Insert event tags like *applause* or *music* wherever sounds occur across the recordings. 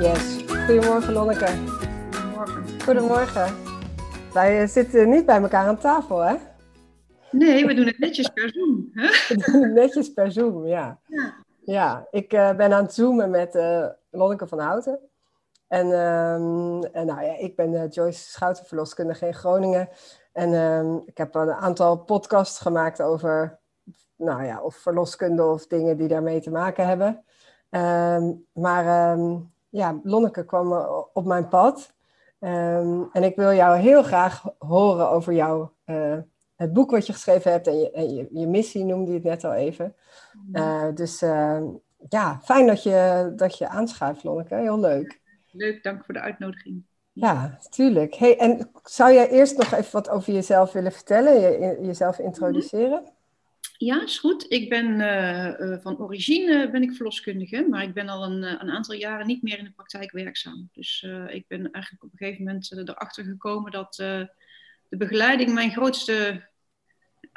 Yes. Goedemorgen Lonneke. Goedemorgen. Goedemorgen. Wij eh, zitten niet bij elkaar aan tafel, hè? Nee, we doen het netjes per Zoom. Hè? *laughs* We doen het netjes per Zoom, ja. Ja. Ja, ik eh, ben aan het zoomen met eh, Lonneke van Houten. En, ehm, en nou ja, ik ben Joyce Schouten, verloskundige in Groningen. En ehm, ik heb een aantal podcasts gemaakt over, nou ja, of verloskunde of dingen die daarmee te maken hebben. Ehm, maar ehm, ja, Lonneke kwam eh, op mijn pad. Ehm, en ik wil jou heel graag horen over jou, eh, het boek wat je geschreven hebt en je, en je, je missie noemde je het net al even. Eh, dus ehm, ja, fijn dat je, dat je aanschuift, Lonneke. Heel leuk. Leuk, dank voor de uitnodiging. Ja, tuurlijk. Hey, en zou jij eerst nog even wat over jezelf willen vertellen? Je, jezelf introduceren? Ja, is goed. Ik ben eh, eh, van origine ben ik verloskundige, maar ik ben al een, eh, een aantal jaren niet meer in de praktijk werkzaam. Dus ik ben eigenlijk op een gegeven moment erachter gekomen dat de begeleiding mijn grootste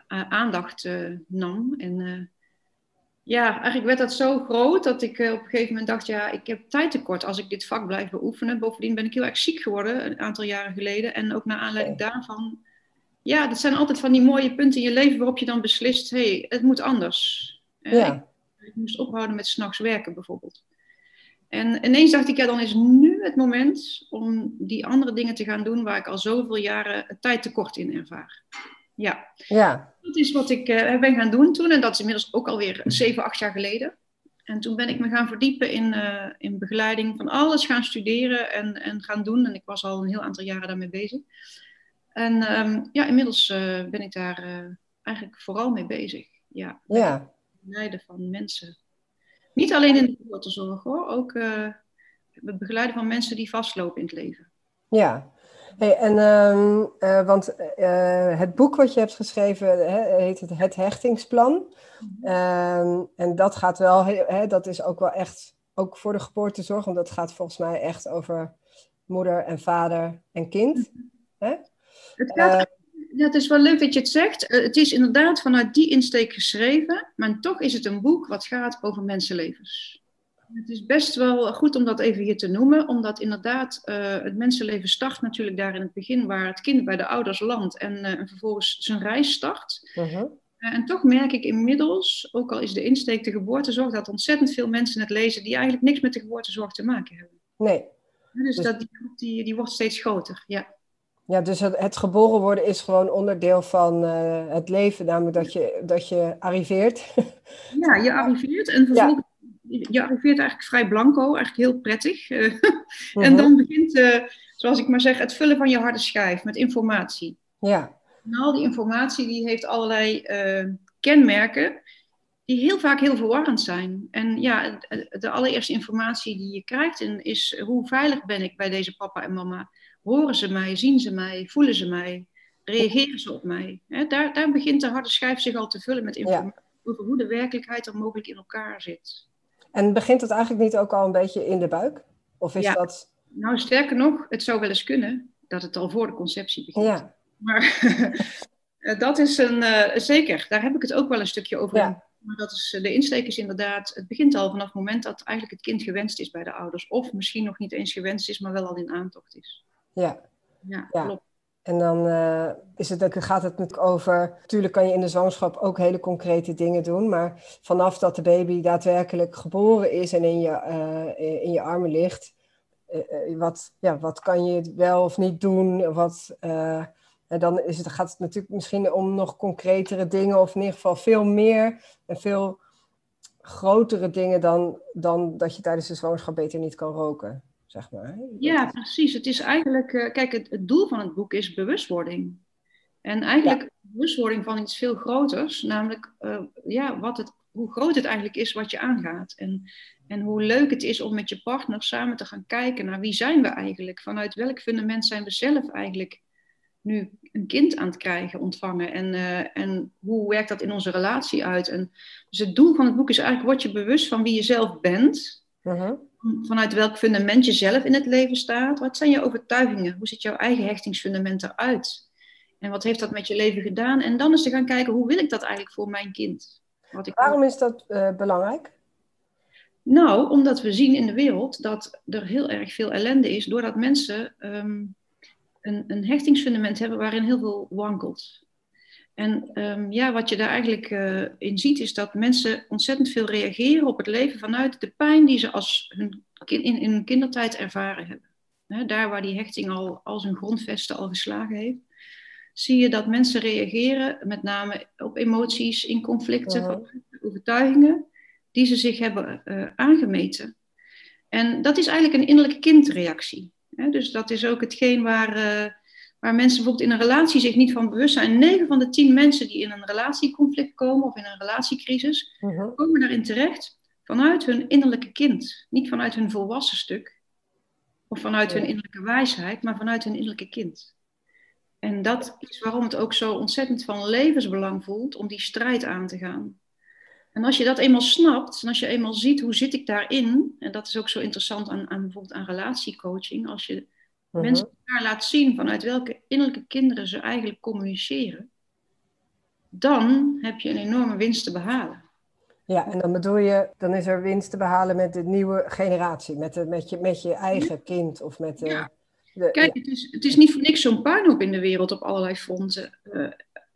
aandacht nam. En ja, eigenlijk werd dat zo groot dat ik op een gegeven moment dacht, ja, ik heb tijd tekort als ik dit vak blijf beoefenen. Bovendien ben ik heel erg ziek geworden een aantal jaren geleden. En ook naar aanleiding daarvan, ja, dat zijn altijd van die mooie punten in je leven waarop je dan beslist, hé, hey, het moet anders. Eh, Ja. ik, ik moest ophouden met s'nachts werken bijvoorbeeld. En ineens dacht ik, ja, dan is nu het moment om die andere dingen te gaan doen waar ik al zoveel jaren tijd tekort in ervaar. Ja, Ja, dat is wat ik eh, ben gaan doen toen. En dat is inmiddels ook alweer 7, 8 jaar geleden. En toen ben ik me gaan verdiepen in, eh, in begeleiding van alles gaan studeren en, en gaan doen. En ik was al een heel aantal jaren daarmee bezig. En ehm, ja, inmiddels eh, ben ik daar eh, eigenlijk vooral mee bezig. Ja, begeleiden van mensen. Niet alleen in de geboortezorg hoor, ook eh, het begeleiden van mensen die vastlopen in het leven. Ja, hey, en ehm, eh, want het boek wat je hebt geschreven heet het, het Hechtingsplan. Ehm, en dat gaat wel, he- dat is ook wel echt, ook voor de geboortezorg, want dat gaat volgens mij echt over moeder en vader en kind. Hè? Het, gaat, Eh, ja, het is wel leuk dat je het zegt. Eh, het is inderdaad vanuit die insteek geschreven, maar toch is het een boek wat gaat over mensenlevens. Het is best wel goed om dat even hier te noemen, omdat inderdaad eh, het mensenleven start natuurlijk daar in het begin waar het kind bij de ouders landt en, en vervolgens zijn reis start. mhm. En toch merk ik inmiddels, ook al is de insteek de geboortezorg, dat ontzettend veel mensen het lezen die eigenlijk niks met de geboortezorg te maken hebben. Nee, Dus, Dus- dat, die groep die, die wordt steeds groter. Ja. Ja, dus het, het geboren worden is gewoon onderdeel van eh, het leven, namelijk dat je, dat je arriveert. Ja, je *laughs* arriveert en vervolgens, je arriveert eigenlijk vrij blanco, eigenlijk heel prettig. Eh, *laughs* En Mhm. dan begint, eh, zoals ik maar zeg, het vullen van je harde schijf met informatie. Ja, En al die informatie die heeft allerlei eh, kenmerken die heel vaak heel verwarrend zijn. En ja, de- allereerste informatie die je krijgt en is hoe veilig ben ik bij deze papa en mama? Horen ze mij, zien ze mij, voelen ze mij, reageren ze op mij? Hè, daar, daar begint de harde schijf zich al te vullen met informatie over hoe de werkelijkheid er mogelijk in elkaar zit. en begint het eigenlijk niet ook al een beetje in de buik? Of is Ja. dat... Nou, sterker nog, het zou wel eens kunnen dat het al voor de conceptie begint. Ja, Maar *laughs* dat is een, eh, zeker, daar heb ik het ook wel een stukje over. Ja. Maar dat is, eh, de insteek is inderdaad, het begint al vanaf het moment dat eigenlijk het kind gewenst is bij de ouders. Of misschien nog niet eens gewenst is, maar wel al in aantocht is. Ja. Ja, Ja. klopt. En dan eh, is het, ook- gaat het natuurlijk over. Natuurlijk kan je in de zwangerschap ook hele concrete dingen doen. Maar vanaf dat de baby daadwerkelijk geboren is en in je, eh, in je armen ligt. eh, wat, ja, wat kan je wel of niet doen? Wat, en dan is het, gaat het natuurlijk misschien om nog concretere dingen. Of in ieder geval veel meer en veel grotere dingen dan, dan dat je tijdens de zwangerschap beter niet kan roken. Zeg maar. Ja, precies. Het is eigenlijk, eh, kijk, het, het doel van het boek is bewustwording. En eigenlijk bewustwording van iets veel groters, namelijk eh, ja, wat het, hoe groot het eigenlijk is wat je aangaat. En, en hoe leuk het is om met je partner samen te gaan kijken naar wie zijn we eigenlijk? Vanuit welk fundament zijn we zelf eigenlijk nu een kind aan het krijgen, ontvangen? En, eh, en hoe werkt dat in onze relatie uit? En, dus het doel van het boek is eigenlijk, word je bewust van wie je zelf bent Mhm. Vanuit welk fundament je zelf in het leven staat. Wat zijn je overtuigingen? Hoe ziet jouw eigen hechtingsfundament eruit? En wat heeft dat met je leven gedaan? En dan eens te gaan kijken, hoe wil ik dat eigenlijk voor mijn kind? Wat ik Waarom is dat eh, belangrijk? Nou, omdat we zien in de wereld dat er heel erg veel ellende is, doordat mensen ehm, een, een hechtingsfundament hebben waarin heel veel wankelt. En ehm, ja, wat je daar eigenlijk uh, in ziet, is dat mensen ontzettend veel reageren op het leven vanuit de pijn die ze als hun, in, in hun kindertijd ervaren hebben. daar waar die hechting al als een grondvesten al geslagen heeft, zie je dat mensen reageren met name op emoties, in conflicten, overtuigingen die ze zich hebben uh, aangemeten. En dat is eigenlijk een innerlijke kindreactie. Dus dat is ook hetgeen waar, uh, waar mensen bijvoorbeeld in een relatie zich niet van bewust zijn. 9 van de 10 mensen die in een relatieconflict komen of in een relatiecrisis, uh-huh. komen daarin terecht vanuit hun innerlijke kind. Niet vanuit hun volwassen stuk of vanuit hun innerlijke wijsheid, maar vanuit hun innerlijke kind. En dat is waarom het ook zo ontzettend van levensbelang voelt om die strijd aan te gaan. En als je dat eenmaal snapt, en als je eenmaal ziet hoe zit ik daarin, en dat is ook zo interessant aan, aan bijvoorbeeld aan relatiecoaching, als je mensen elkaar laat zien vanuit welke innerlijke kinderen ze eigenlijk communiceren, dan heb je een enorme winst te behalen. Ja, en dan bedoel je, dan is er winst te behalen met de nieuwe generatie, met, de, met, je, met je eigen kind of met de... Ja. Kijk, het is, het is niet voor niks zo'n puinhoop in de wereld op allerlei fronten. Uh,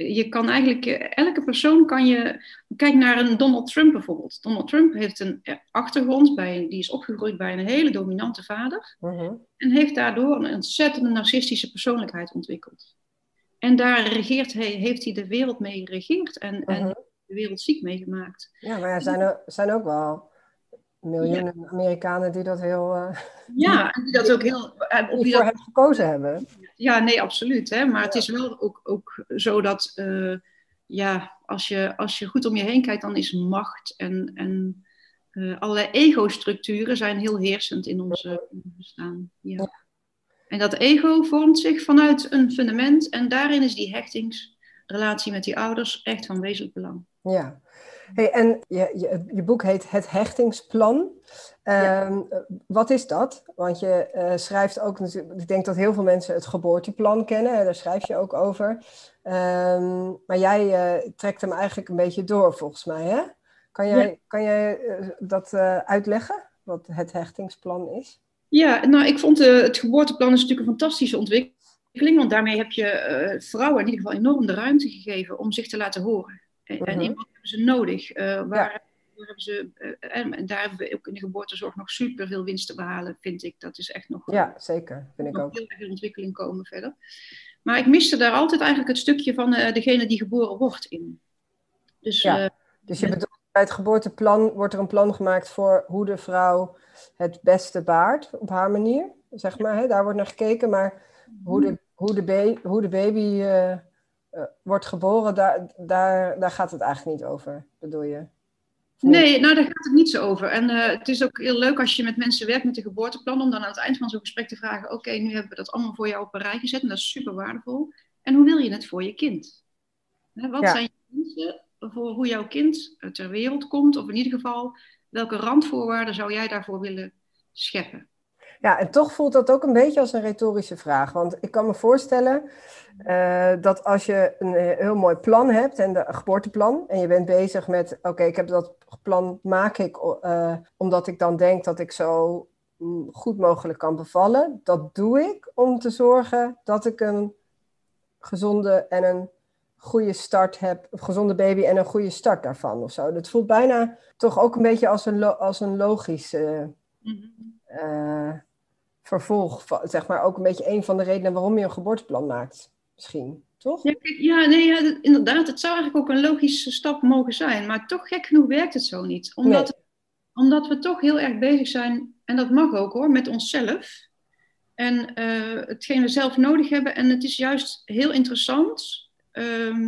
je kan eigenlijk, eh, elke persoon kan je, kijk naar een Donald Trump bijvoorbeeld. Donald Trump heeft een achtergrond, bij, die is opgegroeid bij een hele dominante vader. Uh-huh. En heeft daardoor een ontzettende narcistische persoonlijkheid ontwikkeld. En daar regeert hij, heeft hij de wereld mee geregeerd en, en uh-huh. de wereld ziek meegemaakt. Ja, maar er zijn, er zijn ook wel miljoenen Amerikanen die dat heel. Uh, ja, en die dat ook heel. Uh, *laughs* die voor dat... gekozen hebben. Ja, nee, absoluut. Hè? Maar het is wel ook, ook zo dat. Uh, ja, als je, als je goed om je heen kijkt, dan is macht en, en allerlei ego-structuren zijn heel heersend in ons bestaan. Ja. ja. En dat ego vormt zich vanuit een fundament en daarin is die hechtingsrelatie met die ouders echt van wezenlijk belang. Ja, Hey, en je, je, je, boek heet Het Hechtingsplan. Ehm, wat is dat? Want je uh, schrijft ook natuurlijk, ik denk dat heel veel mensen het geboorteplan kennen, daar schrijf je ook over. Um, maar jij uh, trekt hem eigenlijk een beetje door, volgens mij. Hè? Kan jij, ja. kan jij uh, dat uitleggen, wat het hechtingsplan is? Ja, nou, ik vond het geboorteplan is natuurlijk een fantastische ontwikkeling, want daarmee heb je vrouwen in ieder geval enorm de ruimte gegeven om zich te laten horen. En, en wat hebben ze nodig? Uh, waar, ja. hebben ze, uh, en, daar hebben we ook in de geboortezorg nog super veel winst te behalen, vind ik. Dat is echt nog. Ja, zeker. Vind ik ook. Heel erg in ontwikkeling komen verder. Maar ik miste daar altijd eigenlijk het stukje van uh, degene die geboren wordt in. Dus, ja. dus je bedoelt, bij het geboorteplan wordt er een plan gemaakt voor hoe de vrouw het beste baart op haar manier. Zeg maar, hè? daar wordt naar gekeken. Maar hoe de, hoe de, hoe de baby uh, wordt geboren, daar, daar, daar gaat het eigenlijk niet over, bedoel je? Nee, nou daar gaat het niet zo over. En uh, het is ook heel leuk als je met mensen werkt met een geboorteplan, om dan aan het eind van zo'n gesprek te vragen: Oké, nu hebben we dat allemaal voor jou op een rij gezet en dat is super waardevol. En hoe wil je het voor je kind? Hè, wat ja. zijn je wensen voor hoe jouw kind ter wereld komt? Of in ieder geval, welke randvoorwaarden zou jij daarvoor willen scheppen? Ja, en toch voelt dat ook een beetje als een retorische vraag. Want ik kan me voorstellen uh, dat als je een heel mooi plan hebt, en een geboorteplan, en je bent bezig met, oké, ik heb dat plan, maak ik uh, omdat ik dan denk dat ik zo mm, goed mogelijk kan bevallen. Dat doe ik om te zorgen dat ik een gezonde en een goede start heb, een gezonde baby en een goede start daarvan of zo. Dat voelt bijna toch ook een beetje als een, als een logische... Uh, vervolg, zeg maar, ook een beetje een van de redenen waarom je een geboorteplan maakt, misschien, toch? Ja, ja nee, ja, inderdaad, het zou eigenlijk ook een logische stap mogen zijn, maar toch gek genoeg werkt het zo niet. Omdat, nee. omdat we toch heel erg bezig zijn, en dat mag ook hoor, met onszelf. En uh, hetgeen we zelf nodig hebben. En het is juist heel interessant. Um,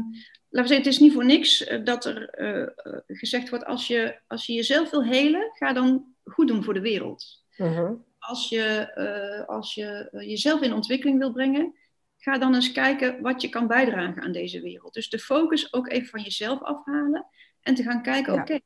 laten we zeggen, het is niet voor niks uh, dat er uh, gezegd wordt: als je, als je jezelf wil helen, ga dan goed doen voor de wereld. -huh als je, uh, als je uh, jezelf in ontwikkeling wil brengen, ga dan eens kijken wat je kan bijdragen aan deze wereld. Dus de focus ook even van jezelf afhalen en te gaan kijken, ja. oké,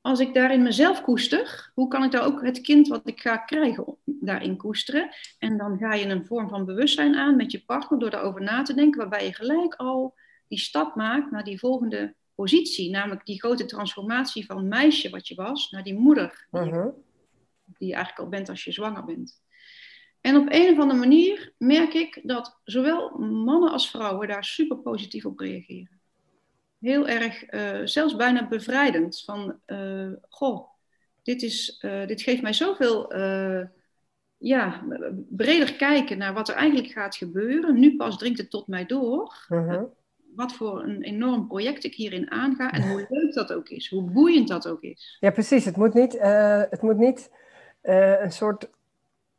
als ik daarin mezelf koester, hoe kan ik daar ook het kind wat ik ga krijgen daarin koesteren? En dan ga je een vorm van bewustzijn aan met je partner door daarover na te denken, waarbij je gelijk al die stap maakt naar die volgende positie, namelijk die grote transformatie van meisje wat je was naar die moeder, die, Mhm. Die je eigenlijk al bent als je zwanger bent. En op een of andere manier merk ik dat zowel mannen als vrouwen daar super positief op reageren. Heel erg, eh, zelfs bijna bevrijdend. Van, eh, goh, dit, is, eh, dit geeft mij zoveel ja, breder kijken naar wat er eigenlijk gaat gebeuren. Nu pas dringt het tot mij door. Mhm. Wat voor een enorm project ik hierin aanga en hoe leuk dat ook is, hoe boeiend dat ook is. Ja, precies. Het moet niet, het moet niet eh, een soort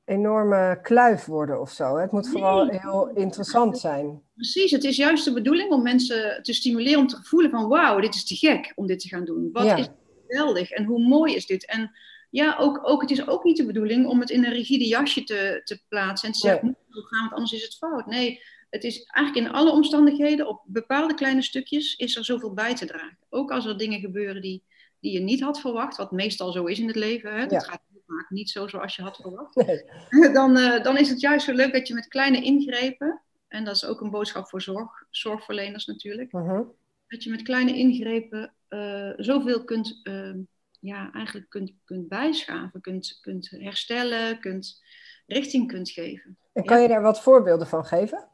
enorme kluif worden of zo. Het moet vooral heel interessant zijn. Precies, het is juist de bedoeling om mensen te stimuleren om te voelen van wauw, dit is te gek om dit te gaan doen. Wat Ja. is geweldig en hoe mooi is dit? En ja, ook, ook, het is ook niet de bedoeling om het in een rigide jasje te, te plaatsen en te zeggen, Nee. "Moet zo gaan, want anders is het fout. Nee, het is eigenlijk in alle omstandigheden, op bepaalde kleine stukjes, is er zoveel bij te dragen. Ook als er dingen gebeuren die, die je niet had verwacht, wat meestal zo is in het leven. Hè? Dat Ja. gaat vaak niet zo zoals je had verwacht. Nee. dan, eh, dan is het juist zo leuk dat je met kleine ingrepen, en dat is ook een boodschap voor zorg, zorgverleners natuurlijk, Mhm. dat je met kleine ingrepen eh, zoveel kunt, eh, ja, eigenlijk kunt, kunt bijschaven, kunt, kunt herstellen, kunt richting kunt geven. En kan je daar wat voorbeelden van geven?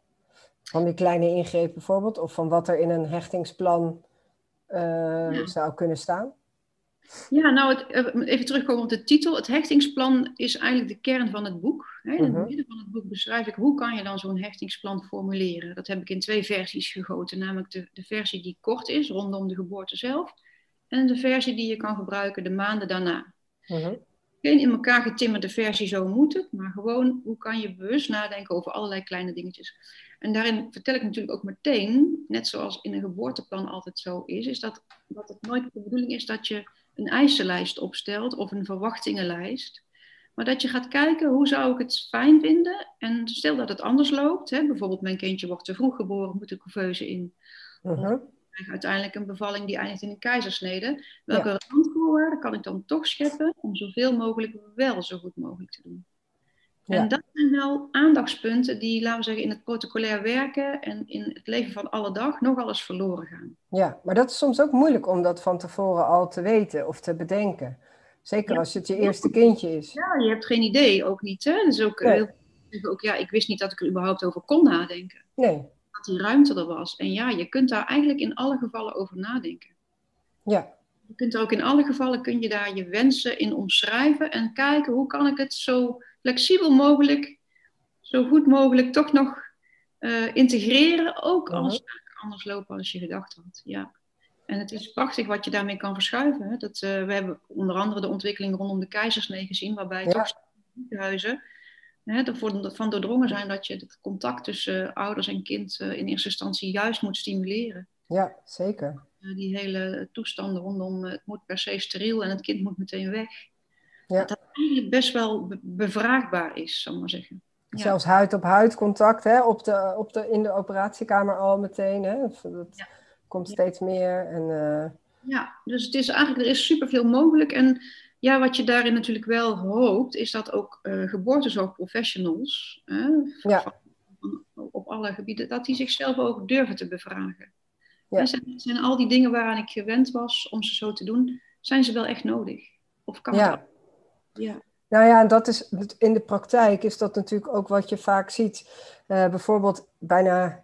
Van die kleine ingreep bijvoorbeeld? Of van wat er in een hechtingsplan eh, zou kunnen staan? Ja, nou, het, eh, even terugkomen op de titel. Het hechtingsplan is eigenlijk de kern van het boek. Hè. In Mhm. het midden van het boek beschrijf ik hoe kan je dan zo'n hechtingsplan formuleren. Dat heb ik in twee versies gegoten. Namelijk de, de versie die kort is, rondom de geboorte zelf. En de versie die je kan gebruiken de maanden daarna. Mhm. Geen in elkaar getimmerde versie, zo moet het. Maar gewoon, hoe kan je bewust nadenken over allerlei kleine dingetjes. En daarin vertel ik natuurlijk ook meteen, net zoals in een geboorteplan altijd zo is, is dat, dat het nooit de bedoeling is dat je een eisenlijst opstelt of een verwachtingenlijst. Maar dat je gaat kijken, hoe zou ik het fijn vinden? En stel dat het anders loopt. Hè, bijvoorbeeld, mijn kindje wordt te vroeg geboren, moet de couveuse in. Krijg uiteindelijk een bevalling die eindigt in een keizersnede. Welke randvoorwaarden kan ik dan toch scheppen om zoveel mogelijk wel zo goed mogelijk te doen? Ja. En dat zijn wel aandachtspunten die, laten we zeggen, in het protocolair werken en in het leven van alle dag nogal eens verloren gaan. Ja, maar dat is soms ook moeilijk om dat van tevoren al te weten of te bedenken. Zeker Ja. als het je eerste kindje is. Ja, je hebt geen idee, ook niet. Hè? Dus ook, Nee. heel ook, ja, ik wist niet dat ik er überhaupt over kon nadenken. Nee, Dat die ruimte er was. En ja, je kunt daar eigenlijk in alle gevallen over nadenken. ja, Je kunt er ook in alle gevallen kun je daar je wensen in omschrijven en kijken hoe kan ik het zo flexibel mogelijk, zo goed mogelijk toch nog eh, integreren, ook Mhm. als zaken anders lopen als je gedacht had. Ja. En het is prachtig wat je daarmee kan verschuiven. Hè? Dat, eh, we hebben onder andere de ontwikkeling rondom de keizersnee gezien, waarbij Ja. toch ziekenhuizen ervoor van doordrongen zijn dat je het contact tussen ouders en kind eh, in eerste instantie juist moet stimuleren. ja, zeker. Eh, die hele toestanden rondom eh, het moet per se steriel en het kind moet meteen weg. Ja. Dat dat eigenlijk best wel be- bevraagbaar is, zal ik maar zeggen. Ja. Zelfs huid-op-huid contact hè, op de, op de, in de operatiekamer al meteen. Hè. Dat Ja. komt steeds meer. En, eh, Ja, dus het is eigenlijk, er is superveel mogelijk. En ja, wat je daarin natuurlijk wel hoopt, is dat ook eh geboortezorgprofessionals hè, Ja. van- op alle gebieden, dat die zichzelf ook durven te bevragen. Ja. En zijn, zijn al die dingen waaraan ik gewend was om ze zo te doen, zijn ze wel echt nodig? Of kan Ja. het ook? Ja. Nou ja, en dat is in de praktijk is dat natuurlijk ook wat je vaak ziet. Eh, bijvoorbeeld bijna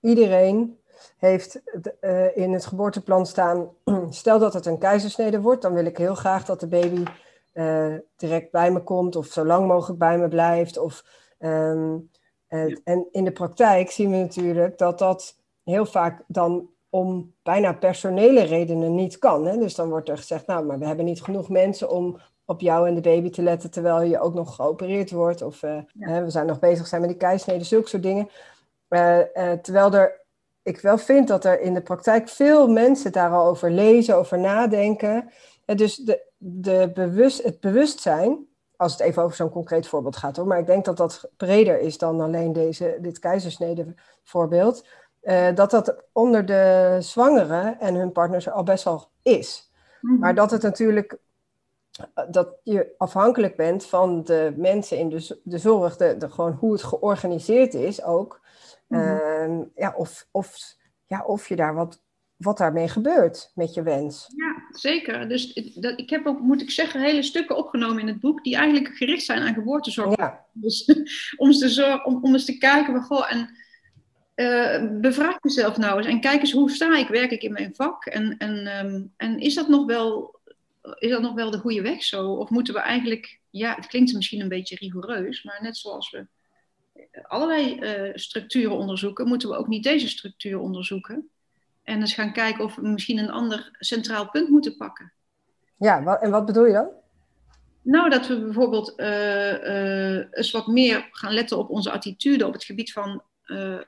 iedereen heeft eh, in het geboorteplan staan. *clears throat* Stel dat het een keizersnede wordt, dan wil ik heel graag dat de baby eh, direct bij me komt of zo lang mogelijk bij me blijft. Of, ehm, eh, Ja. En in de praktijk zien we natuurlijk dat dat heel vaak dan om bijna personele redenen niet kan. Hè? Dus dan wordt er gezegd, nou, maar we hebben niet genoeg mensen om op jou en de baby te letten terwijl je ook nog geopereerd wordt. Of eh, hè, we zijn nog bezig zijn met die keisnede, zulke soort dingen. Eh, eh, terwijl er, ik wel vind dat er in de praktijk veel mensen daar al over lezen, over nadenken. En dus de, de bewust, het bewustzijn, als het even over zo'n concreet voorbeeld gaat hoor, maar ik denk dat dat breder is dan alleen deze, dit keizersnede voorbeeld. dat dat onder de zwangeren en hun partners er al best wel is. Mhm. Maar dat het natuurlijk dat je afhankelijk bent van de mensen in de, de zorg, de, de, gewoon hoe het georganiseerd is ook. Mhm. Ehm, ja, of, of, ja, of je daar wat wat daarmee gebeurt met je wens. Ja, zeker. Dus dat, ik heb ook, moet ik zeggen, hele stukken opgenomen in het boek die eigenlijk gericht zijn aan geboortezorg. Ja. Dus, *laughs* om, eens te zorgen, om, om eens te kijken, van, goh, en uh, bevraag jezelf nou eens en kijk eens hoe sta ik werkelijk in mijn vak en, en, ehm, en is dat nog wel is dat nog wel de goede weg zo? Of moeten we eigenlijk, ja, het klinkt misschien een beetje rigoureus, maar net zoals we allerlei uh, structuren onderzoeken, moeten we ook niet deze structuur onderzoeken. En eens gaan kijken of we misschien een ander centraal punt moeten pakken. Ja, en wat bedoel je dan? Nou, dat we bijvoorbeeld uh, uh, eens wat meer gaan letten op onze attitude op het gebied van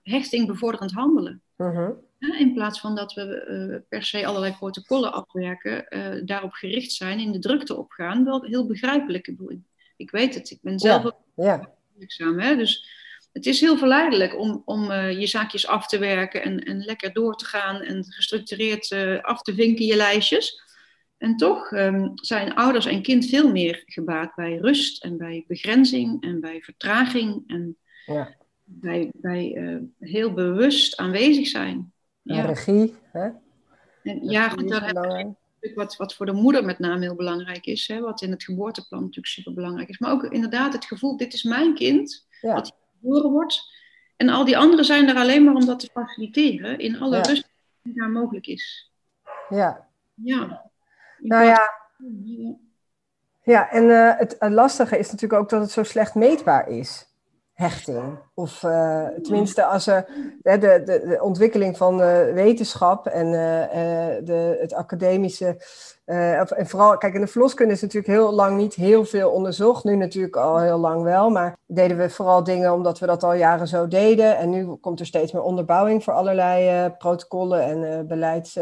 hechting bevorderend handelen. -huh. In plaats van dat we per se allerlei protocollen afwerken, daarop gericht zijn, in de drukte opgaan. Wel heel begrijpelijk. Ik, bedoel, ik weet het, ik ben zelf ook ja. werkzaam. Hè? Dus het is heel verleidelijk om, om uh, je zaakjes af te werken en, en lekker door te gaan en gestructureerd af te vinken je lijstjes. En toch um, zijn ouders en kind veel meer gebaat bij rust en bij begrenzing en bij vertraging en ja. bij, bij uh, heel bewust aanwezig zijn. Ja. regie, hè? En, ja, goed, heb je wat, wat voor de moeder met name heel belangrijk is, hè, wat in het geboorteplan natuurlijk super belangrijk is. Maar ook inderdaad het gevoel, dit is mijn kind, ja. wat geboren wordt. En al die anderen zijn er alleen maar om dat te faciliteren in alle rust die daar mogelijk is. Ja. Ja. Nou ja. Ja, en uh, het, lastige is natuurlijk ook dat het zo slecht meetbaar is hechting. Of uh, tenminste, als er de, de, de ontwikkeling van uh, wetenschap en uh, de, het academische. en vooral, kijk, in de verloskunde is natuurlijk heel lang niet heel veel onderzocht. Nu natuurlijk al heel lang wel. Maar deden we vooral dingen omdat we dat al jaren zo deden. En nu komt er steeds meer onderbouwing voor allerlei protocollen en beleids.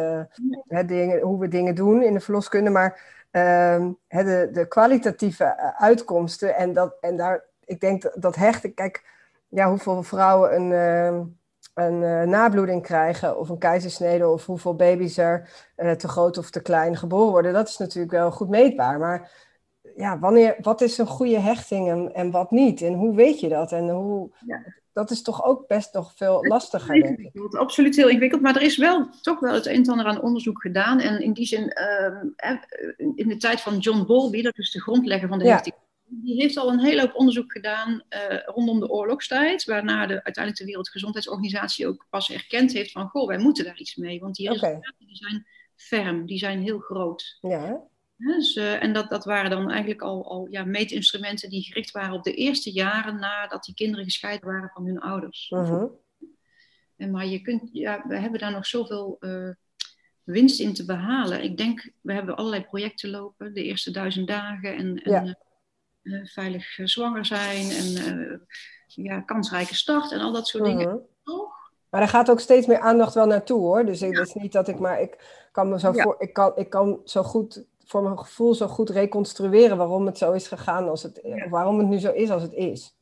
dingen, hoe we dingen doen in de verloskunde. Maar ehm, de, de kwalitatieve uitkomsten en, dat, en daar ik denk dat, dat hechten, kijk, ja, hoeveel vrouwen een, uh, een uh, nabloeding krijgen of een keizersnede of hoeveel baby's er uh, te groot of te klein geboren worden, dat is natuurlijk wel goed meetbaar. Maar ja, wanneer, wat is een goede hechting en, en wat niet? En hoe weet je dat? En hoe, ja. dat is toch ook best nog veel lastiger, denk ik. Absoluut heel ingewikkeld, maar er is wel toch wel het een en ander aan onderzoek gedaan. En in die zin, ehm, in de tijd van John Bowlby, dat is de grondlegger van de hechting die heeft al een hele hoop onderzoek gedaan uh, rondom de oorlogstijd, waarna de, uiteindelijk de Wereldgezondheidsorganisatie ook pas erkend heeft van, goh, wij moeten daar iets mee, want die resultaten die zijn ferm, die zijn heel groot. Ja. Dus, uh, en dat, dat waren dan eigenlijk al, al ja, meetinstrumenten die gericht waren op de eerste jaren nadat die kinderen gescheiden waren van hun ouders. Uh -huh. en, maar je kunt, ja, we hebben daar nog zoveel uh, winst in te behalen. Ik denk, we hebben allerlei projecten lopen, de eerste duizend dagen en, en ja uh, veilig zwanger zijn en uh, ja, kansrijke start en al dat soort dingen. Mhm. Maar er gaat ook steeds meer aandacht wel naartoe hoor. Dus het is niet dat ik maar ik kan me zo voor, ik kan, ik kan zo goed voor mijn gevoel zo goed reconstrueren waarom het zo is gegaan als het, waarom het nu zo is als het is.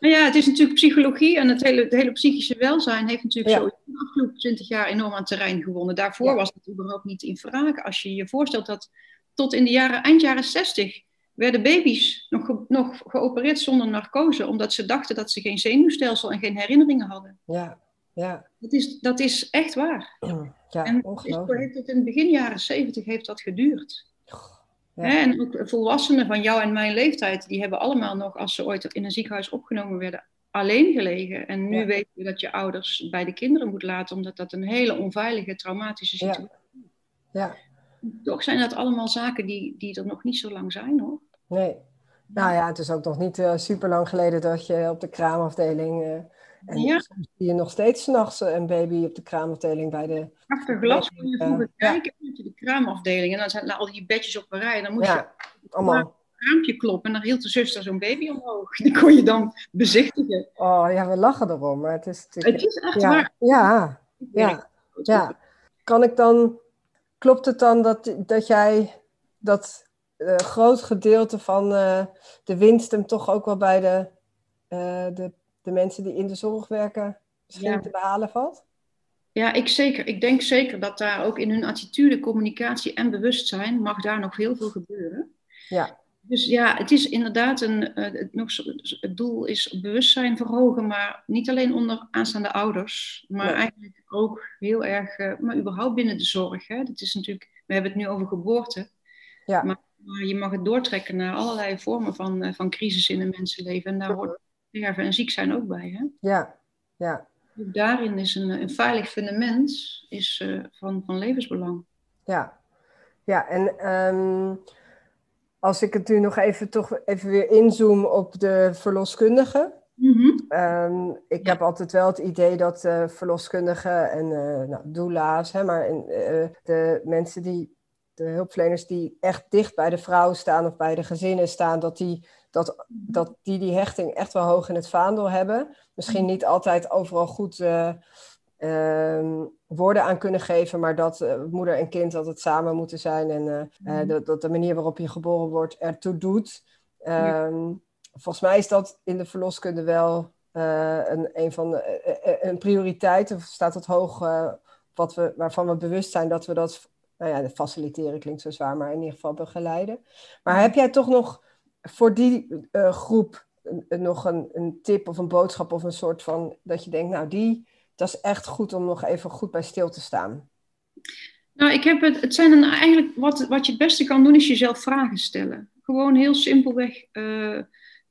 Nou ja, het is natuurlijk psychologie en het hele, het hele psychische welzijn heeft natuurlijk zo in de afgelopen twintig jaar enorm aan terrein gewonnen. Daarvoor was het überhaupt niet in vraag. Als je je voorstelt dat tot in de jaren, eind jaren 60 werden baby's nog, nog geopereerd zonder narcose, omdat ze dachten dat ze geen zenuwstelsel en geen herinneringen hadden. Ja, ja. Dat is, dat is echt waar. Ja, en ongelooflijk. Heeft in het begin jaren zeventig heeft dat geduurd. Ja. En ook volwassenen van jou en mijn leeftijd, die hebben allemaal nog, als ze ooit in een ziekenhuis opgenomen werden, alleen gelegen. En nu weten we dat je ouders bij de kinderen moet laten, omdat dat een hele onveilige, traumatische situatie is. Ja. Toch zijn dat allemaal zaken die, die er nog niet zo lang zijn hoor. Nee. Nou ja, het is ook nog niet uh, super lang geleden dat je op de kraamafdeling. Uh, en ja. zie je nog steeds s'nachts een baby op de kraamafdeling bij de. Achter glas kun je vroeger kijken naar de kraamafdeling. En dan zijn al die bedjes op een rij. En dan moest je allemaal. een raampje kloppen. En dan hield de zuster zo'n baby omhoog. *laughs* Die kon je dan bezichtigen. Oh ja, we lachen erom. Maar het is natuurlijk. Het is echt ja, waar. Ja, ja, ja. Kan ik dan. Klopt het dan dat, dat jij dat eh, groot gedeelte van uh, de winst hem toch ook wel bij de, uh, de, de, mensen die in de zorg werken misschien te behalen valt? Ja, ik zeker. Ik denk zeker dat daar ook in hun attitude, communicatie en bewustzijn mag daar nog heel veel gebeuren. Ja. Dus ja, het is inderdaad een. Het, nog het doel is bewustzijn verhogen, maar niet alleen onder aanstaande ouders, maar eigenlijk ook heel erg, maar überhaupt binnen de zorg. Hè. Dat is natuurlijk, we hebben het nu over geboorte. Ja. Maar, maar, je mag het doortrekken naar allerlei vormen van, uh, van crisis in een mensenleven. En daar hoort sterven en ziek zijn ook bij. Hè? Ja, ja. Daarin is een, een veilig fundament is, van, van levensbelang. Ja, ja en. Um als ik het nu nog even, toch even weer inzoom op de verloskundigen. Mm ik heb altijd wel het idee dat uh, verloskundigen en uh, nou, doula's, hè, maar de mensen die, de hulpverleners die echt dicht bij de vrouw staan of bij de gezinnen staan, dat die dat, dat die, die hechting echt wel hoog in het vaandel hebben. Misschien niet altijd overal goed uh, woorden aan kunnen geven, maar dat uh, moeder en kind altijd samen moeten zijn en uh, dat, dat, de manier waarop je geboren wordt ertoe doet. Um, Volgens mij is dat in de verloskunde wel een, een, van de, een prioriteit, of staat het hoog, wat we, waarvan we bewust zijn dat we dat, nou ja, faciliteren klinkt zo zwaar, maar in ieder geval begeleiden. Maar heb jij toch nog voor die groep nog een, een tip of een boodschap of een soort van, dat je denkt, nou die dat is echt goed om nog even goed bij stil te staan. Nou, ik heb het, het zijn een, eigenlijk wat, wat je het beste kan doen, is jezelf vragen stellen. Gewoon heel simpelweg uh,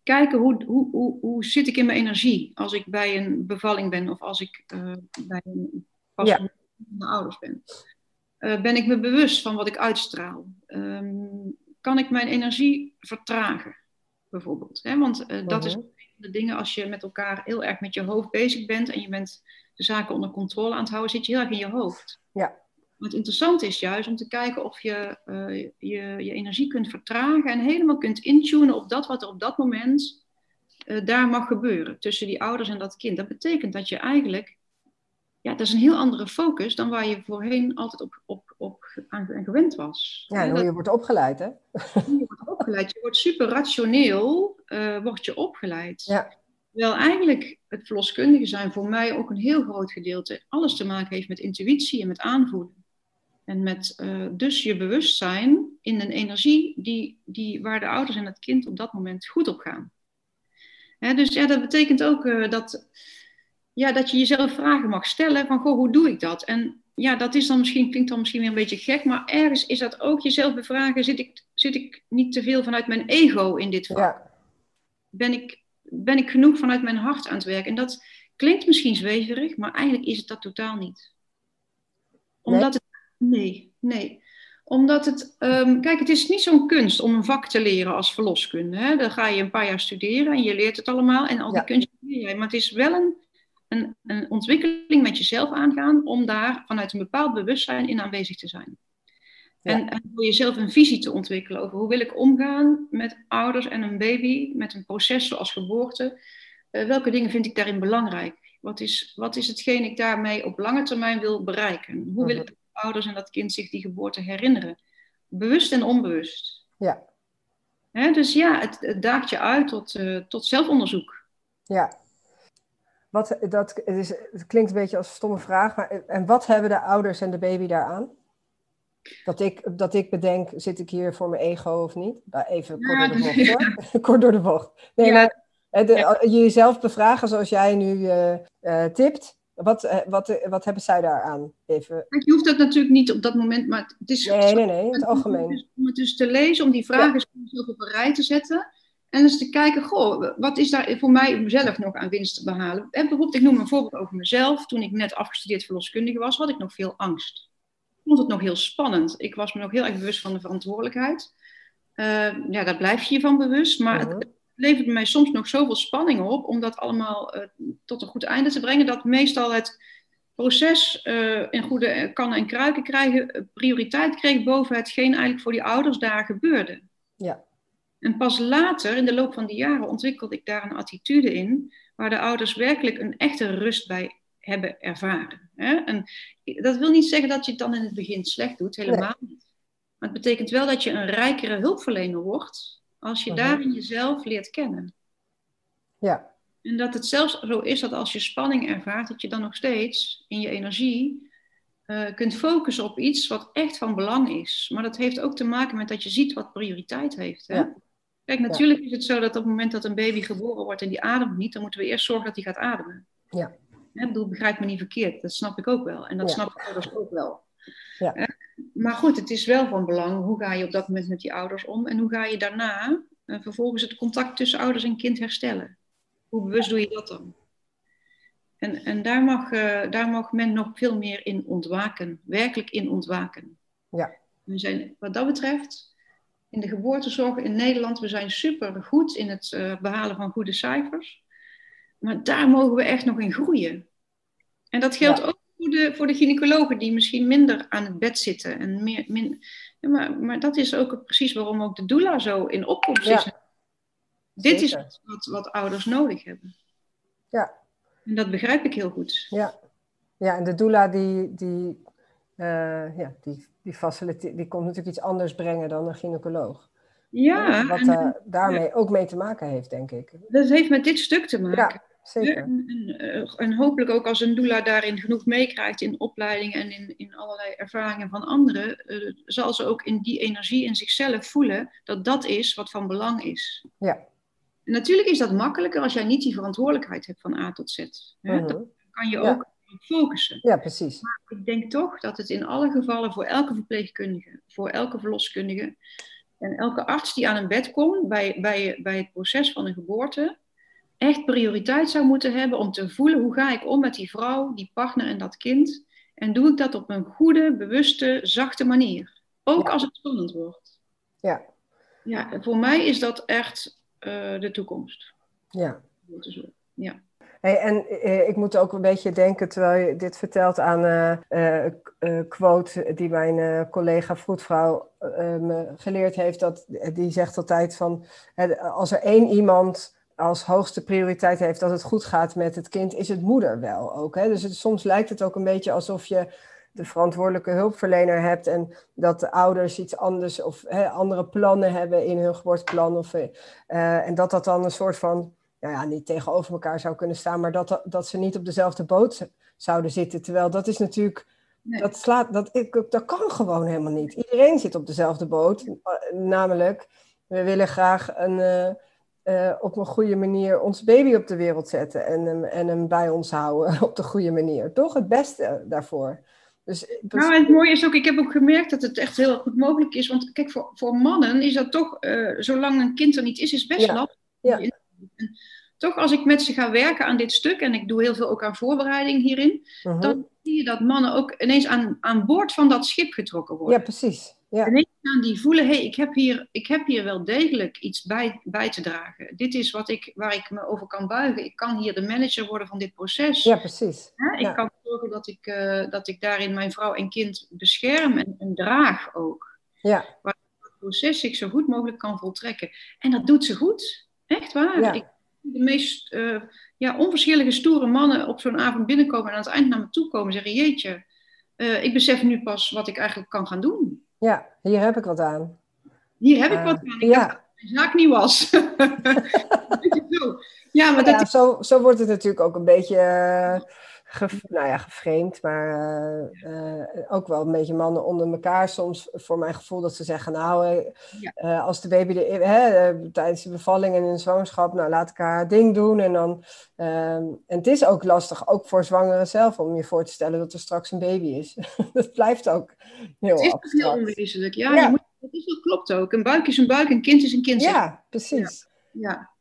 kijken hoe, hoe, hoe, hoe zit ik in mijn energie als ik bij een bevalling ben of als ik uh, bij een pas ja. de ouders ben. Uh, ben ik me bewust van wat ik uitstraal? Um, kan ik mijn energie vertragen, bijvoorbeeld? Hè? Want dat is mhm. een van de dingen als je met elkaar heel erg met je hoofd bezig bent en je bent de zaken onder controle aan het houden, zit je heel erg in je hoofd. Ja. Wat interessant is juist om te kijken of je, uh, je je energie kunt vertragen en helemaal kunt intunen op dat wat er op dat moment daar mag gebeuren tussen die ouders en dat kind. Dat betekent dat je eigenlijk, ja, dat is een heel andere focus dan waar je voorheen altijd op, op, op aan gewend was. Ja, en hoe je wordt opgeleid, hè? Je wordt opgeleid, je wordt super rationeel, uh, wordt je opgeleid. Ja. Terwijl eigenlijk het verloskundige zijn voor mij ook een heel groot gedeelte alles te maken heeft met intuïtie en met aanvoelen. En met uh, dus je bewustzijn in een energie die, die, waar de ouders en het kind op dat moment goed op gaan. Hè, dus ja, dat betekent ook uh, dat, ja, dat je jezelf vragen mag stellen van, goh, hoe doe ik dat? En ja, dat is dan misschien, klinkt dan misschien weer een beetje gek, maar ergens is dat ook jezelf bevragen, zit ik, zit ik niet te veel vanuit mijn ego in dit vak? Ja. Ben ik ben ik genoeg vanuit mijn hart aan het werken. En dat klinkt misschien zweverig, maar eigenlijk is het dat totaal niet. Omdat het. Nee, nee. Omdat het. Um, kijk, het is niet zo'n kunst om een vak te leren als verloskunde. Hè? Dan ga je een paar jaar studeren en je leert het allemaal en al die ja. leer jij. Maar het is wel een, een, een ontwikkeling met jezelf aangaan om daar vanuit een bepaald bewustzijn in aanwezig te zijn. En, en voor jezelf een visie te ontwikkelen over hoe wil ik omgaan met ouders en een baby, met een proces zoals geboorte. Uh, welke dingen vind ik daarin belangrijk? Wat is, wat is hetgeen ik daarmee op lange termijn wil bereiken? Hoe wil ik dat ouders en dat kind zich die geboorte herinneren? Bewust en onbewust. Ja. Hè, dus ja, het, het daagt je uit tot, uh, tot zelfonderzoek. Ja. Wat, dat, het, is, het klinkt een beetje als een stomme vraag, maar en wat hebben de ouders en de baby daaraan? Dat ik, dat ik bedenk, zit ik hier voor mijn ego of niet? Even kort door de bocht hoor. *laughs* kort door de bocht. Nee, maar de, jezelf bevragen zoals jij nu uh, uh, tipt. Wat, uh, wat, wat hebben zij daaraan? Even. Je hoeft dat natuurlijk niet op dat moment, maar het is... Nee, nee, nee, in het algemeen. Om het dus te lezen, om die vragen ja. op een rij te zetten. En eens te kijken, goh, wat is daar voor mij mezelf nog aan winst te behalen? En bijvoorbeeld, ik noem een voorbeeld over mezelf. Toen ik net afgestudeerd verloskundige was, had ik nog veel angst vond het nog heel spannend. Ik was me nog heel erg bewust van de verantwoordelijkheid. Uh, ja, daar blijf je je van bewust. Maar het, het levert mij soms nog zoveel spanning op om dat allemaal uh, tot een goed einde te brengen, dat meestal het proces uh, in goede kannen en kruiken krijgen, prioriteit kreeg boven hetgeen eigenlijk voor die ouders daar gebeurde. Ja. En pas later, in de loop van die jaren, ontwikkelde ik daar een attitude in, waar de ouders werkelijk een echte rust bij hebben ervaren. En dat wil niet zeggen dat je het dan in het begin slecht doet, helemaal niet. Maar het betekent wel dat je een rijkere hulpverlener wordt als je uh daarin jezelf leert kennen. Ja. En dat het zelfs zo is dat als je spanning ervaart, dat je dan nog steeds in je energie uh, kunt focussen op iets wat echt van belang is. Maar dat heeft ook te maken met dat je ziet wat prioriteit heeft. Hè? Ja. Kijk, natuurlijk is het zo dat op het moment dat een baby geboren wordt en die ademt niet, dan moeten we eerst zorgen dat hij gaat ademen. Ja. Ik bedoel, begrijp me niet verkeerd, dat snap ik ook wel. En dat Ja. snappen ouders ook wel. Ja. Maar goed, het is wel van belang, hoe ga je op dat moment met die ouders om en hoe ga je daarna eh, vervolgens het contact tussen ouders en kind herstellen. Hoe bewust doe je dat dan? En, en daar, mag, eh, daar mag men nog veel meer in ontwaken, werkelijk in ontwaken. Ja. We zijn wat dat betreft in de geboortezorg in Nederland, we zijn super goed in het eh, behalen van goede cijfers. Maar daar mogen we echt nog in groeien. En dat geldt Ja. ook voor de, voor de gynaecologen die misschien minder aan het bed zitten. En meer, min, ja, maar, maar dat is ook precies waarom ook de doula zo in opkomst Ja. is. Dit is wat, wat ouders nodig hebben. Ja. En dat begrijp ik heel goed. Ja, ja en de doula die, die, eh, ja, die, die, facilite- die komt natuurlijk iets anders brengen dan een gynaecoloog. Ja, Wat en eh, daarmee ook mee te maken heeft, denk ik. dat heeft met dit stuk te maken. Ja, zeker. En, en, eh, en hopelijk ook als een doula daarin genoeg meekrijgt in opleiding en in, in allerlei ervaringen van anderen, zal ze ook in die energie in zichzelf voelen dat dat is wat van belang is. Ja. Natuurlijk is dat makkelijker als jij niet die verantwoordelijkheid hebt van A tot Z. Hè? Mhm. Dan kan je ook focussen. Ja, precies. Ik denk toch dat het in alle gevallen voor elke verpleegkundige, voor elke verloskundige en elke arts die aan een bed komt bij, bij, bij het proces van een geboorte, echt prioriteit zou moeten hebben om te voelen hoe ga ik om met die vrouw, die partner en dat kind. En doe ik dat op een goede, bewuste, zachte manier. Ook Ja. als het spannend wordt. Ja, Ja, voor mij is dat echt eh, de toekomst. ja. Ja. En eh, ik moet ook een beetje denken, terwijl je dit vertelt, aan een eh, eh, quote die mijn collega vroedvrouw me geleerd heeft. Dat, die zegt altijd van, als er één iemand als hoogste prioriteit heeft dat het goed gaat met het kind, is het moeder wel ook. Hè? Dus het, soms lijkt het ook een beetje alsof je de verantwoordelijke hulpverlener hebt en dat de ouders iets anders of hè, andere plannen hebben in hun geboorteplan. Of, en dat dat dan een soort van nou ja, niet tegenover elkaar zou kunnen staan, maar dat, dat ze niet op dezelfde boot zouden zitten. Terwijl dat is natuurlijk, Nee. dat slaat, dat, ik, dat kan gewoon helemaal niet. Iedereen zit op dezelfde boot. Eh, Namelijk, we willen graag een, eh, eh, op een goede manier ons baby op de wereld zetten en hem, en hem bij ons houden *laughs* op de goede manier. Toch? Het beste daarvoor. Dus, Nou, en het mooie is ook, ik heb ook gemerkt dat het echt heel goed mogelijk is. Want kijk, voor, voor mannen is dat toch, zolang een kind er niet is, is best Ja, lastig. ja. En toch als ik met ze ga werken aan dit stuk, en ik doe heel veel ook aan voorbereiding hierin, Mhm. dan zie je dat mannen ook ineens aan, aan boord van dat schip getrokken worden. ja, precies. Ja, Ineens gaan die voelen, hé, hey, ik, heb hier, ik heb hier wel degelijk iets bij, bij te dragen. Dit is wat ik, waar ik me over kan buigen. Ik kan hier de manager worden van dit proces. ja precies. Ik Ja. kan zorgen dat ik, eh, dat ik daarin mijn vrouw en kind bescherm en, en draag ook. Ja, Het proces zich zo goed mogelijk kan voltrekken. En dat doet ze goed. Echt waar. Ja. Ik, de meest eh, ja, onverschillige stoere mannen op zo'n avond binnenkomen en aan het eind naar me toe komen en zeggen: Jeetje, eh, ik besef nu pas wat ik eigenlijk kan gaan doen. ja, hier heb ik wat aan. Hier heb ik Eh, wat aan. Ik ja. mijn zaak niet was. *laughs* Ja, maar dat Ja, zo, zo wordt het natuurlijk ook een beetje, nou ja, geframed, maar eh, eh, ook wel een beetje mannen onder elkaar soms, voor mijn gevoel, dat ze zeggen, nou, eh, als de baby er, hè, tijdens de bevalling en in de zwangerschap, nou, laat ik haar ding doen. En, dan, ehm, en het is ook lastig, ook voor zwangeren zelf, om je voor te stellen dat er straks een baby is. *laughs* dat blijft ook heel Het is ook heel abstract. onwezenlijk. Ja, Ja. Je moet, dat, is, dat klopt ook. Een buik is een buik, een kind is een kind. Ja, precies. Ja.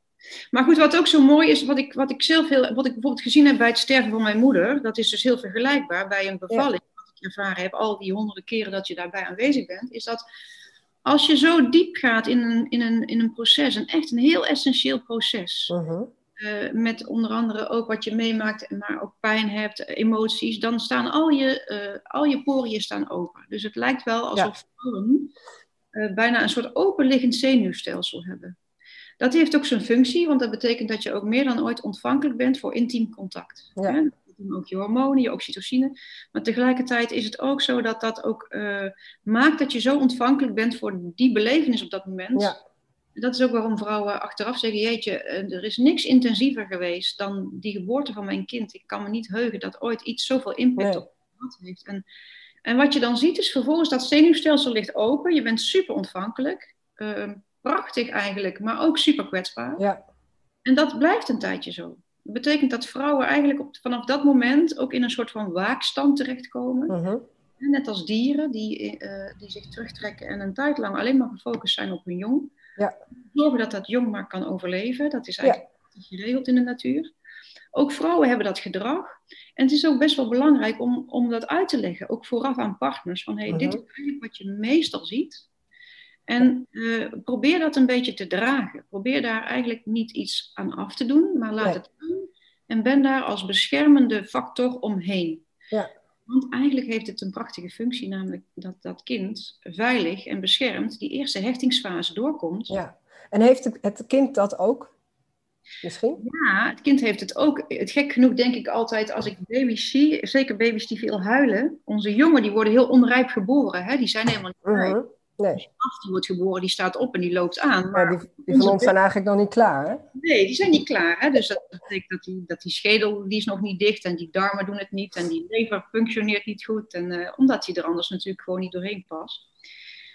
Maar goed, wat ook zo mooi is, wat ik, wat ik zelf heel, wat ik bijvoorbeeld gezien heb bij het sterven van mijn moeder, dat is dus heel vergelijkbaar bij een bevalling, wat ik ervaren heb, al die honderden keren dat je daarbij aanwezig bent, is dat als je zo diep gaat in een, in een, in een proces, een echt een heel essentieel proces, Mhm. eh, met onder andere ook wat je meemaakt, maar ook pijn hebt, emoties, dan staan al je, eh, al je poriën staan open. Dus het lijkt wel alsof vrouwen eh, bijna een soort openliggend zenuwstelsel hebben. Dat heeft ook zijn functie, want dat betekent dat je ook meer dan ooit ontvankelijk bent voor intiem contact. Ja. Hè? Ook je hormonen, je oxytocine. Maar tegelijkertijd is het ook zo dat dat ook eh, maakt dat je zo ontvankelijk bent voor die belevenis op dat moment. Ja. Dat is ook waarom vrouwen achteraf zeggen: Jeetje, eh, er is niks intensiever geweest dan die geboorte van mijn kind. Ik kan me niet heugen dat ooit iets zoveel impact Nee. op gehad heeft. En, en wat je dan ziet is vervolgens dat zenuwstelsel ligt open. Je bent super ontvankelijk. Ehm, prachtig eigenlijk, maar ook super kwetsbaar. Ja. En dat blijft een tijdje zo. Dat betekent dat vrouwen eigenlijk op, vanaf dat moment ook in een soort van waakstand terechtkomen. Mhm. Net als dieren die, eh, die zich terugtrekken en een tijd lang alleen maar gefocust zijn op hun jong. Ja. Zorgen dat dat jong maar kan overleven. Dat is eigenlijk geregeld in de natuur. Ook vrouwen hebben dat gedrag. En het is ook best wel belangrijk om, om dat uit te leggen, ook vooraf aan partners. Van hey, dit Mhm. is eigenlijk wat je meestal ziet. En eh, probeer dat een beetje te dragen. Probeer daar eigenlijk niet iets aan af te doen, maar laat Nee. het aan. En ben daar als beschermende factor omheen. Ja. Want eigenlijk heeft het een prachtige functie, namelijk dat dat kind veilig en beschermd die eerste hechtingsfase doorkomt. ja. En heeft het, kind dat ook? Misschien? Ja, het kind heeft het ook. Het gek genoeg denk ik altijd als ik baby's zie, zeker baby's die veel huilen. Onze jongen die worden heel onrijp geboren. Hè? Die zijn helemaal niet rijp. Mhm. Nee, Af die wordt geboren, die staat op en die loopt aan. maar die, die van ons zijn eigenlijk nog niet klaar, hè? nee, die zijn niet klaar. Hè? Dus dat betekent dat die, dat die schedel die is nog niet dicht en die darmen doen het niet en die lever functioneert niet goed. En, eh, omdat die er anders natuurlijk gewoon niet doorheen past.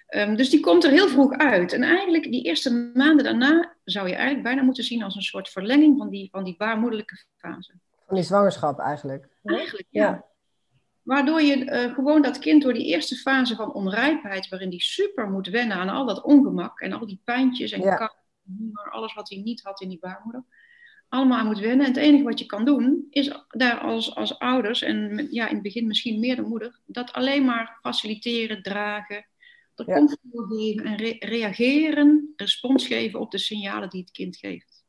Ehm, dus die komt er heel vroeg uit. En eigenlijk die eerste maanden daarna zou je eigenlijk bijna moeten zien als een soort verlenging van die, van die baarmoederlijke fase. Van die zwangerschap eigenlijk. Eigenlijk, ja. Ja. Waardoor je eh, gewoon dat kind door die eerste fase van onrijpheid, waarin die super moet wennen aan al dat ongemak en al die pijntjes en Ja. kou alles wat hij niet had in die baarmoeder, allemaal aan moet wennen. En het enige wat je kan doen, is daar als, als ouders, en ja, in het begin misschien meer de moeder, dat alleen maar faciliteren, dragen, er Ja. comfort voor geven en re- reageren, respons geven op de signalen die het kind geeft.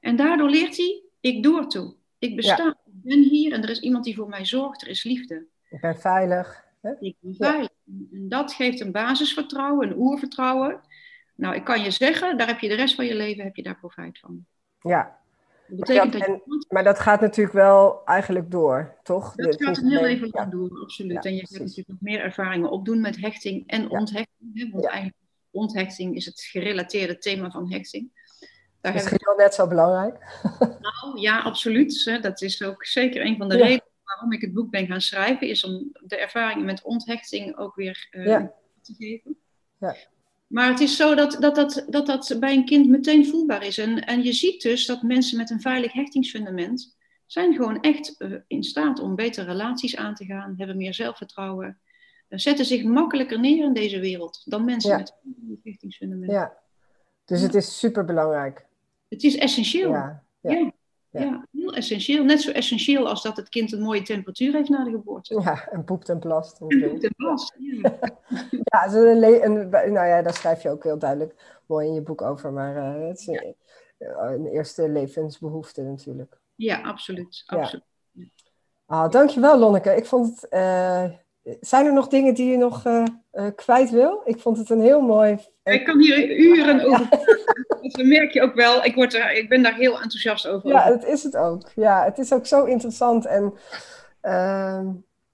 En daardoor leert hij, ik doe ertoe. Ik besta, ik ben hier en er is iemand die voor mij zorgt, er is liefde. Ik ben veilig. Hè? Ik ben veilig. En dat geeft een basisvertrouwen, een oervertrouwen. Nou, ik kan je zeggen, daar heb je de rest van je leven heb je daar profijt van. Ja, Dat betekent dat- dat, en- je maar dat gaat natuurlijk wel eigenlijk door, toch? dat Dit gaat een heel alleen- even lang ja. door, absoluut. Ja, en je precies. gaat natuurlijk nog meer ervaringen opdoen met hechting en onthechting. Hè? Want eigenlijk onthechting is het gerelateerde thema van hechting. Daar Misschien wel net zo belangrijk. *laughs* Nou, ja, absoluut. Dat is ook zeker een van de Ja. redenen waarom ik het boek ben gaan schrijven, is om de ervaringen met onthechting ook weer eh, Ja. te geven. Ja. Maar het is zo dat dat, dat, dat dat bij een kind meteen voelbaar is. En, en je ziet dus dat mensen met een veilig hechtingsfundament zijn gewoon echt eh, in staat om betere relaties aan te gaan, hebben meer zelfvertrouwen, eh, zetten zich makkelijker neer in deze wereld dan mensen Ja. met een veilig hechtingsfundament. Ja. Dus het is super belangrijk. Het is essentieel. Ja. Ja. Heel essentieel. Net zo essentieel als dat het kind een mooie temperatuur heeft na de geboorte. ja, en poept en plast. En poept en plast. Ja. *laughs* Ja, zo een le- een- nou ja, daar schrijf je ook heel duidelijk mooi in je boek over. Maar eh, het is een, een eerste levensbehoefte natuurlijk. ja, absoluut. Ja. absoluut. Ah, dankjewel Lonneke. Ik vond het, eh, zijn er nog dingen die je nog eh, eh, kwijt wil? Ik vond het een heel mooi... Ik kan hier uren over praten. Dus dan merk je ook wel, ik, word er, ik ben daar heel enthousiast over. Ja, het is het ook. Ja, het is ook zo interessant en ehm,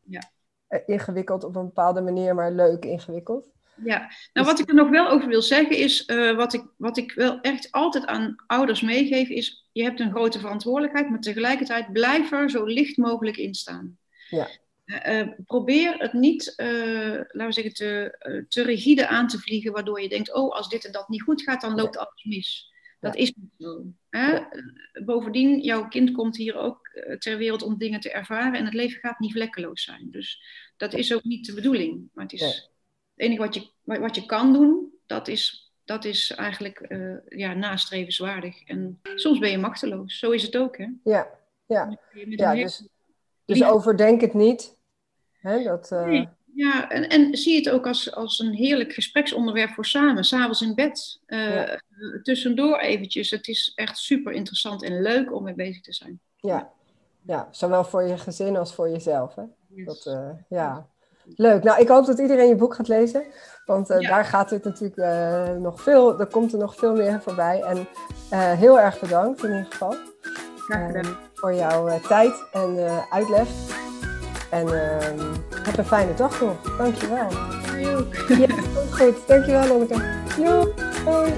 Ja. eh, ingewikkeld op een bepaalde manier, maar leuk ingewikkeld. Ja, nou wat ik er nog wel over wil zeggen is, wat, ik, wat ik wel echt altijd aan ouders meegeef, is je hebt een grote verantwoordelijkheid, maar tegelijkertijd blijf er zo licht mogelijk in staan. Ja. Eh, eh, probeer het niet, eh, laten we zeggen, te, te rigide aan te vliegen, waardoor je denkt, oh, als dit en dat niet goed gaat, dan loopt alles mis. Dat is niet zo. Hè? Ja. Bovendien, jouw kind komt hier ook ter wereld om dingen te ervaren en het leven gaat niet vlekkeloos zijn. Dus dat is ook niet de bedoeling. Maar het is, het enige wat je, wat je kan doen, dat is, dat is eigenlijk ja, nastrevenswaardig. En soms ben je machteloos. Zo is het ook, hè? Ja, ja. Dus, dus overdenk het niet. Hè, dat, eh, Nee. Ja, en, en zie het ook als, als een heerlijk gespreksonderwerp voor samen. S'avonds in bed. eh, Ja. Tussendoor eventjes. Het is echt super interessant en leuk om mee bezig te zijn. ja. ja, zowel voor je gezin als voor jezelf. Hè? Dat, eh, ja. Leuk. Nou, ik hoop dat iedereen je boek gaat lezen. Want Ja. daar gaat het natuurlijk nog veel, er komt er nog veel meer voorbij. En heel erg bedankt in ieder geval voor jouw tijd en uitleg. En eh, heb een fijne dag nog. Dankjewel. Jij ook. Ja, goed. Dankjewel, Lonneke. Hoi.